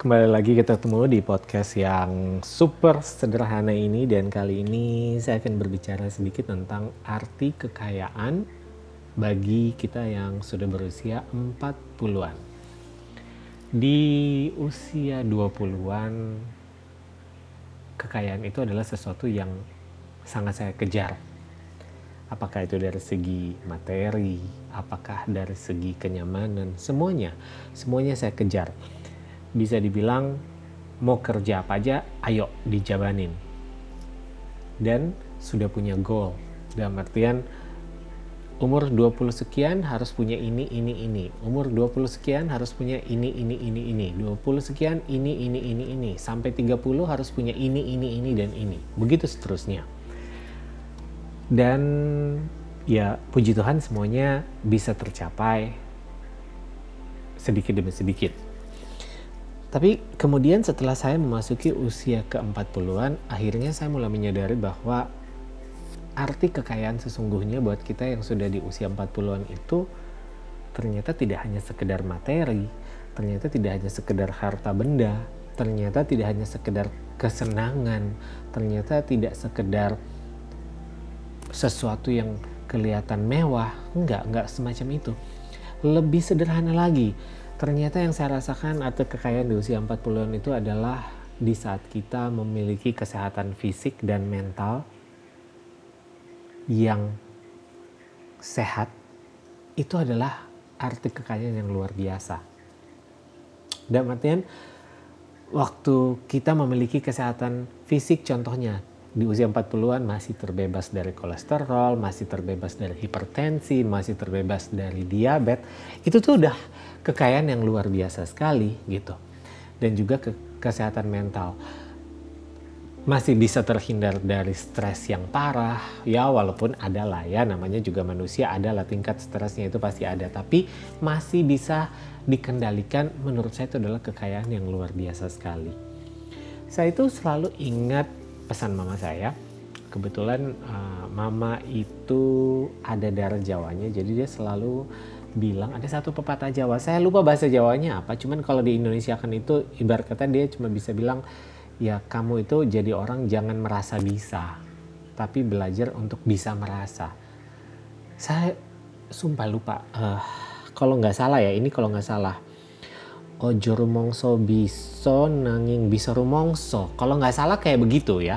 Kembali lagi kita ketemu di podcast yang super sederhana ini dan kali ini saya akan berbicara sedikit tentang arti kekayaan bagi kita yang sudah berusia 40-an. Di usia 20-an kekayaan itu adalah sesuatu yang sangat saya kejar. Apakah itu dari segi materi, apakah dari segi kenyamanan, semuanya, semuanya saya kejar bisa dibilang mau kerja apa aja, ayo dijabanin. Dan sudah punya goal. Dalam artian umur 20 sekian harus punya ini, ini, ini. Umur 20 sekian harus punya ini, ini, ini, ini. 20 sekian ini, ini, ini, ini. Sampai 30 harus punya ini, ini, ini, dan ini. Begitu seterusnya. Dan ya puji Tuhan semuanya bisa tercapai sedikit demi sedikit tapi kemudian setelah saya memasuki usia ke-40-an, akhirnya saya mulai menyadari bahwa arti kekayaan sesungguhnya buat kita yang sudah di usia 40-an itu ternyata tidak hanya sekedar materi, ternyata tidak hanya sekedar harta benda, ternyata tidak hanya sekedar kesenangan, ternyata tidak sekedar sesuatu yang kelihatan mewah, enggak, enggak semacam itu. Lebih sederhana lagi, Ternyata yang saya rasakan atau kekayaan di usia 40-an itu adalah di saat kita memiliki kesehatan fisik dan mental yang sehat, itu adalah arti kekayaan yang luar biasa. Dan artian, waktu kita memiliki kesehatan fisik contohnya, di usia 40-an masih terbebas dari kolesterol, masih terbebas dari hipertensi, masih terbebas dari diabetes, itu tuh udah kekayaan yang luar biasa sekali gitu. Dan juga ke kesehatan mental. Masih bisa terhindar dari stres yang parah, ya walaupun ada lah ya namanya juga manusia adalah tingkat stresnya itu pasti ada, tapi masih bisa dikendalikan menurut saya itu adalah kekayaan yang luar biasa sekali. Saya itu selalu ingat pesan mama saya, kebetulan uh, mama itu ada darah Jawanya, jadi dia selalu bilang ada satu pepatah Jawa. Saya lupa bahasa Jawanya apa cuman kalau di Indonesia kan itu ibarat kata dia cuma bisa bilang ya kamu itu jadi orang jangan merasa bisa tapi belajar untuk bisa merasa. Saya sumpah lupa uh, kalau nggak salah ya ini kalau nggak salah ojo rumongso biso nanging bisa rumongso. Kalau nggak salah kayak begitu ya.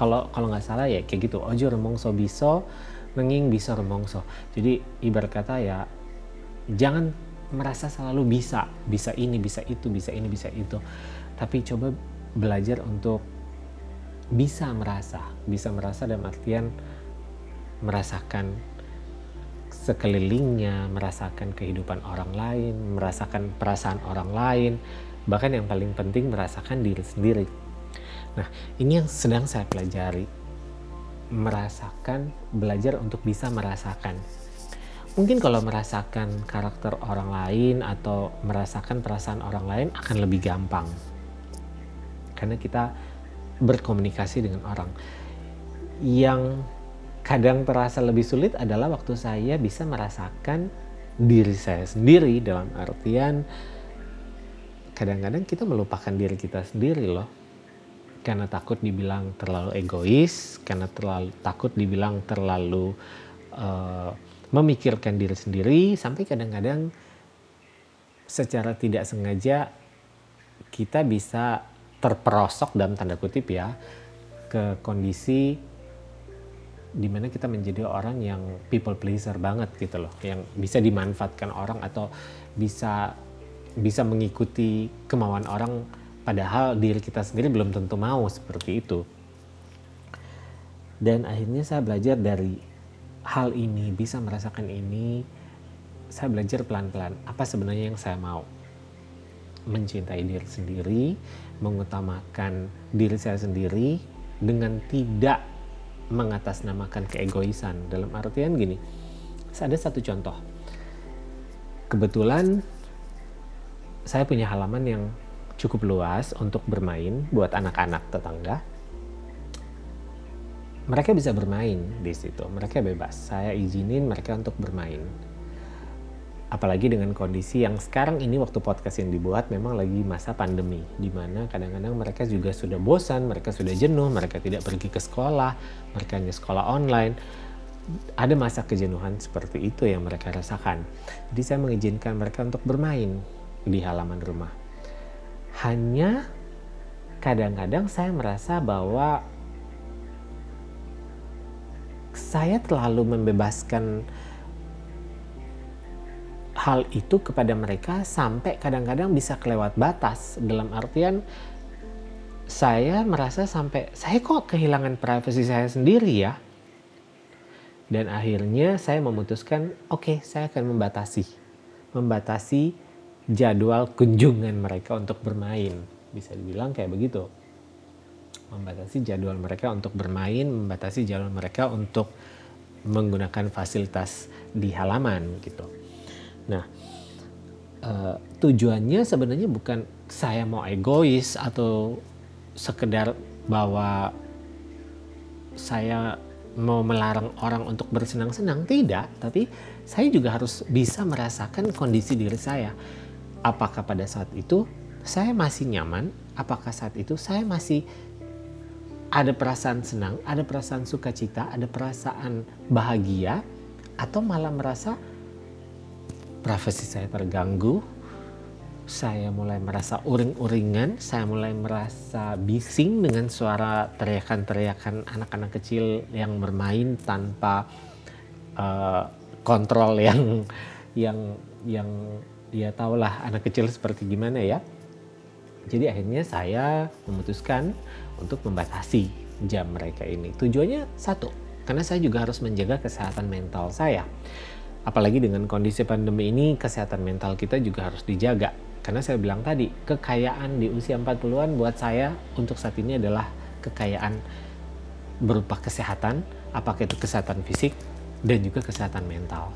Kalau kalau nggak salah ya kayak gitu. Ojo rumongso biso nenging bisa remongso. Jadi ibarat kata ya jangan merasa selalu bisa, bisa ini, bisa itu, bisa ini, bisa itu. Tapi coba belajar untuk bisa merasa, bisa merasa dalam artian merasakan sekelilingnya, merasakan kehidupan orang lain, merasakan perasaan orang lain, bahkan yang paling penting merasakan diri sendiri. Nah, ini yang sedang saya pelajari merasakan, belajar untuk bisa merasakan. Mungkin kalau merasakan karakter orang lain atau merasakan perasaan orang lain akan lebih gampang. Karena kita berkomunikasi dengan orang. Yang kadang terasa lebih sulit adalah waktu saya bisa merasakan diri saya sendiri dalam artian kadang-kadang kita melupakan diri kita sendiri loh. Karena takut dibilang terlalu egois, karena terlalu takut dibilang terlalu uh, memikirkan diri sendiri, sampai kadang-kadang secara tidak sengaja kita bisa terperosok dalam tanda kutip ya ke kondisi di mana kita menjadi orang yang people pleaser banget gitu loh, yang bisa dimanfaatkan orang atau bisa bisa mengikuti kemauan orang Padahal diri kita sendiri belum tentu mau seperti itu. Dan akhirnya saya belajar dari hal ini, bisa merasakan ini, saya belajar pelan-pelan apa sebenarnya yang saya mau. Mencintai diri sendiri, mengutamakan diri saya sendiri dengan tidak mengatasnamakan keegoisan. Dalam artian gini, ada satu contoh. Kebetulan saya punya halaman yang cukup luas untuk bermain buat anak-anak tetangga. Mereka bisa bermain di situ, mereka bebas. Saya izinin mereka untuk bermain. Apalagi dengan kondisi yang sekarang ini waktu podcast yang dibuat memang lagi masa pandemi di mana kadang-kadang mereka juga sudah bosan, mereka sudah jenuh, mereka tidak pergi ke sekolah, mereka hanya sekolah online. Ada masa kejenuhan seperti itu yang mereka rasakan. Jadi saya mengizinkan mereka untuk bermain di halaman rumah. Hanya kadang-kadang saya merasa bahwa saya terlalu membebaskan hal itu kepada mereka sampai kadang-kadang bisa kelewat batas. Dalam artian saya merasa sampai saya kok kehilangan privasi saya sendiri ya? Dan akhirnya saya memutuskan oke okay, saya akan membatasi. Membatasi jadwal kunjungan mereka untuk bermain. Bisa dibilang kayak begitu. Membatasi jadwal mereka untuk bermain membatasi jadwal mereka untuk menggunakan fasilitas di halaman gitu Nah, uh, tujuannya sebenarnya bukan saya mau egois atau sekedar bahwa saya mau melarang orang untuk bersenang-senang tidak, tapi saya juga harus bisa merasakan kondisi diri saya. Apakah pada saat itu saya masih nyaman? Apakah saat itu saya masih ada perasaan senang, ada perasaan sukacita, ada perasaan bahagia, atau malah merasa privasi saya terganggu, saya mulai merasa uring-uringan, saya mulai merasa bising dengan suara teriakan-teriakan anak-anak kecil yang bermain tanpa uh, kontrol yang yang yang ya tahulah anak kecil seperti gimana ya. Jadi akhirnya saya memutuskan untuk membatasi jam mereka ini. Tujuannya satu, karena saya juga harus menjaga kesehatan mental saya apalagi dengan kondisi pandemi ini kesehatan mental kita juga harus dijaga. Karena saya bilang tadi kekayaan di usia 40-an buat saya untuk saat ini adalah kekayaan berupa kesehatan apakah itu kesehatan fisik dan juga kesehatan mental.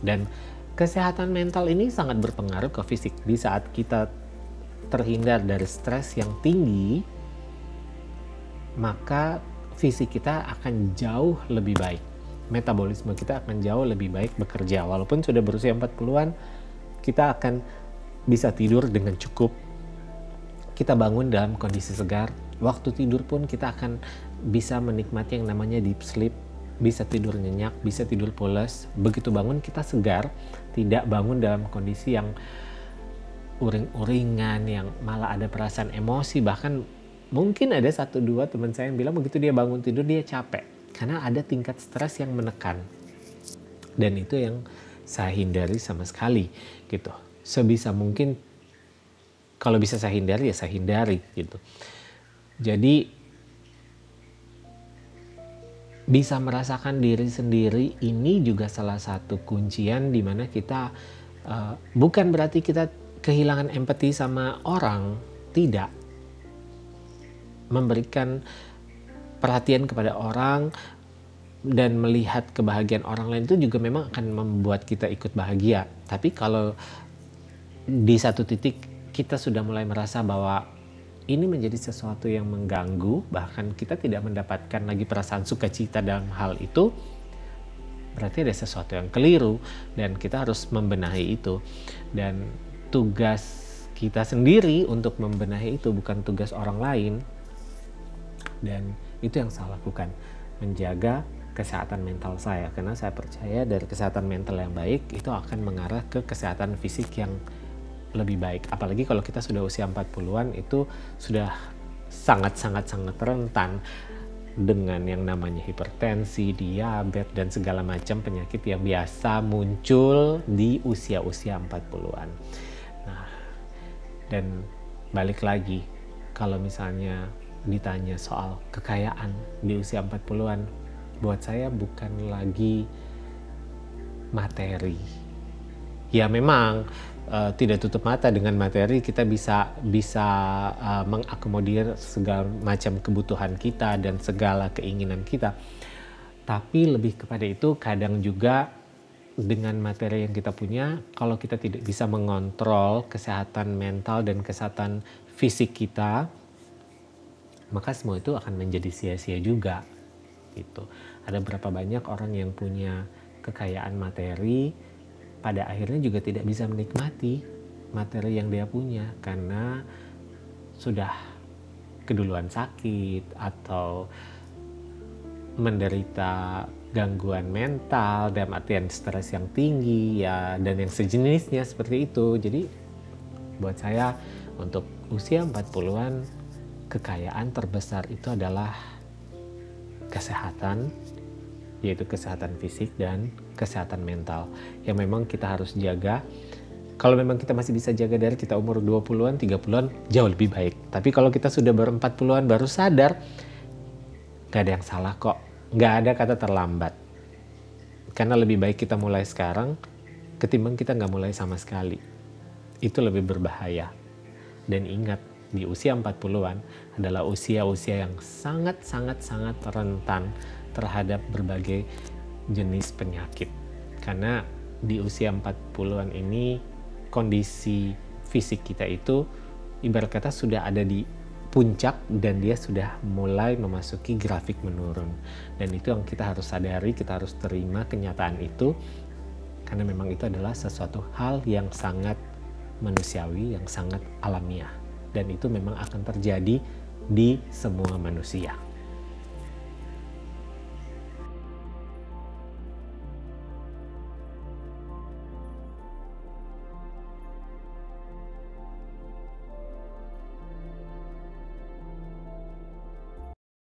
Dan kesehatan mental ini sangat berpengaruh ke fisik. Di saat kita terhindar dari stres yang tinggi maka fisik kita akan jauh lebih baik metabolisme kita akan jauh lebih baik bekerja. Walaupun sudah berusia 40-an, kita akan bisa tidur dengan cukup. Kita bangun dalam kondisi segar. Waktu tidur pun kita akan bisa menikmati yang namanya deep sleep, bisa tidur nyenyak, bisa tidur pulas. Begitu bangun kita segar, tidak bangun dalam kondisi yang uring-uringan, yang malah ada perasaan emosi, bahkan mungkin ada satu dua teman saya yang bilang begitu dia bangun tidur dia capek karena ada tingkat stres yang menekan. Dan itu yang saya hindari sama sekali gitu. Sebisa mungkin kalau bisa saya hindari ya saya hindari gitu. Jadi bisa merasakan diri sendiri ini juga salah satu kuncian di mana kita uh, bukan berarti kita kehilangan empati sama orang tidak. Memberikan perhatian kepada orang dan melihat kebahagiaan orang lain itu juga memang akan membuat kita ikut bahagia. Tapi kalau di satu titik kita sudah mulai merasa bahwa ini menjadi sesuatu yang mengganggu, bahkan kita tidak mendapatkan lagi perasaan sukacita dalam hal itu, berarti ada sesuatu yang keliru dan kita harus membenahi itu. Dan tugas kita sendiri untuk membenahi itu bukan tugas orang lain. Dan itu yang saya lakukan, menjaga kesehatan mental saya karena saya percaya dari kesehatan mental yang baik itu akan mengarah ke kesehatan fisik yang lebih baik. Apalagi kalau kita sudah usia 40-an itu sudah sangat-sangat-sangat rentan dengan yang namanya hipertensi, diabetes dan segala macam penyakit yang biasa muncul di usia-usia 40-an. Nah, dan balik lagi kalau misalnya ditanya soal kekayaan di usia 40-an, buat saya bukan lagi materi. Ya memang uh, tidak tutup mata dengan materi kita bisa bisa uh, mengakomodir segala macam kebutuhan kita dan segala keinginan kita. Tapi lebih kepada itu kadang juga dengan materi yang kita punya, kalau kita tidak bisa mengontrol kesehatan mental dan kesehatan fisik kita, maka semua itu akan menjadi sia-sia juga. Gitu. Ada berapa banyak orang yang punya kekayaan materi pada akhirnya juga tidak bisa menikmati materi yang dia punya karena sudah keduluan sakit atau menderita gangguan mental dan artian stres yang tinggi ya dan yang sejenisnya seperti itu jadi buat saya untuk usia 40-an kekayaan terbesar itu adalah kesehatan yaitu kesehatan fisik dan kesehatan mental yang memang kita harus jaga kalau memang kita masih bisa jaga dari kita umur 20-an, 30-an jauh lebih baik. Tapi kalau kita sudah baru 40-an baru sadar, gak ada yang salah kok nggak ada kata terlambat. Karena lebih baik kita mulai sekarang ketimbang kita nggak mulai sama sekali. Itu lebih berbahaya. Dan ingat, di usia 40-an adalah usia-usia yang sangat-sangat-sangat rentan terhadap berbagai jenis penyakit. Karena di usia 40-an ini kondisi fisik kita itu ibarat kata sudah ada di puncak dan dia sudah mulai memasuki grafik menurun. Dan itu yang kita harus sadari, kita harus terima kenyataan itu karena memang itu adalah sesuatu hal yang sangat manusiawi, yang sangat alamiah. Dan itu memang akan terjadi di semua manusia.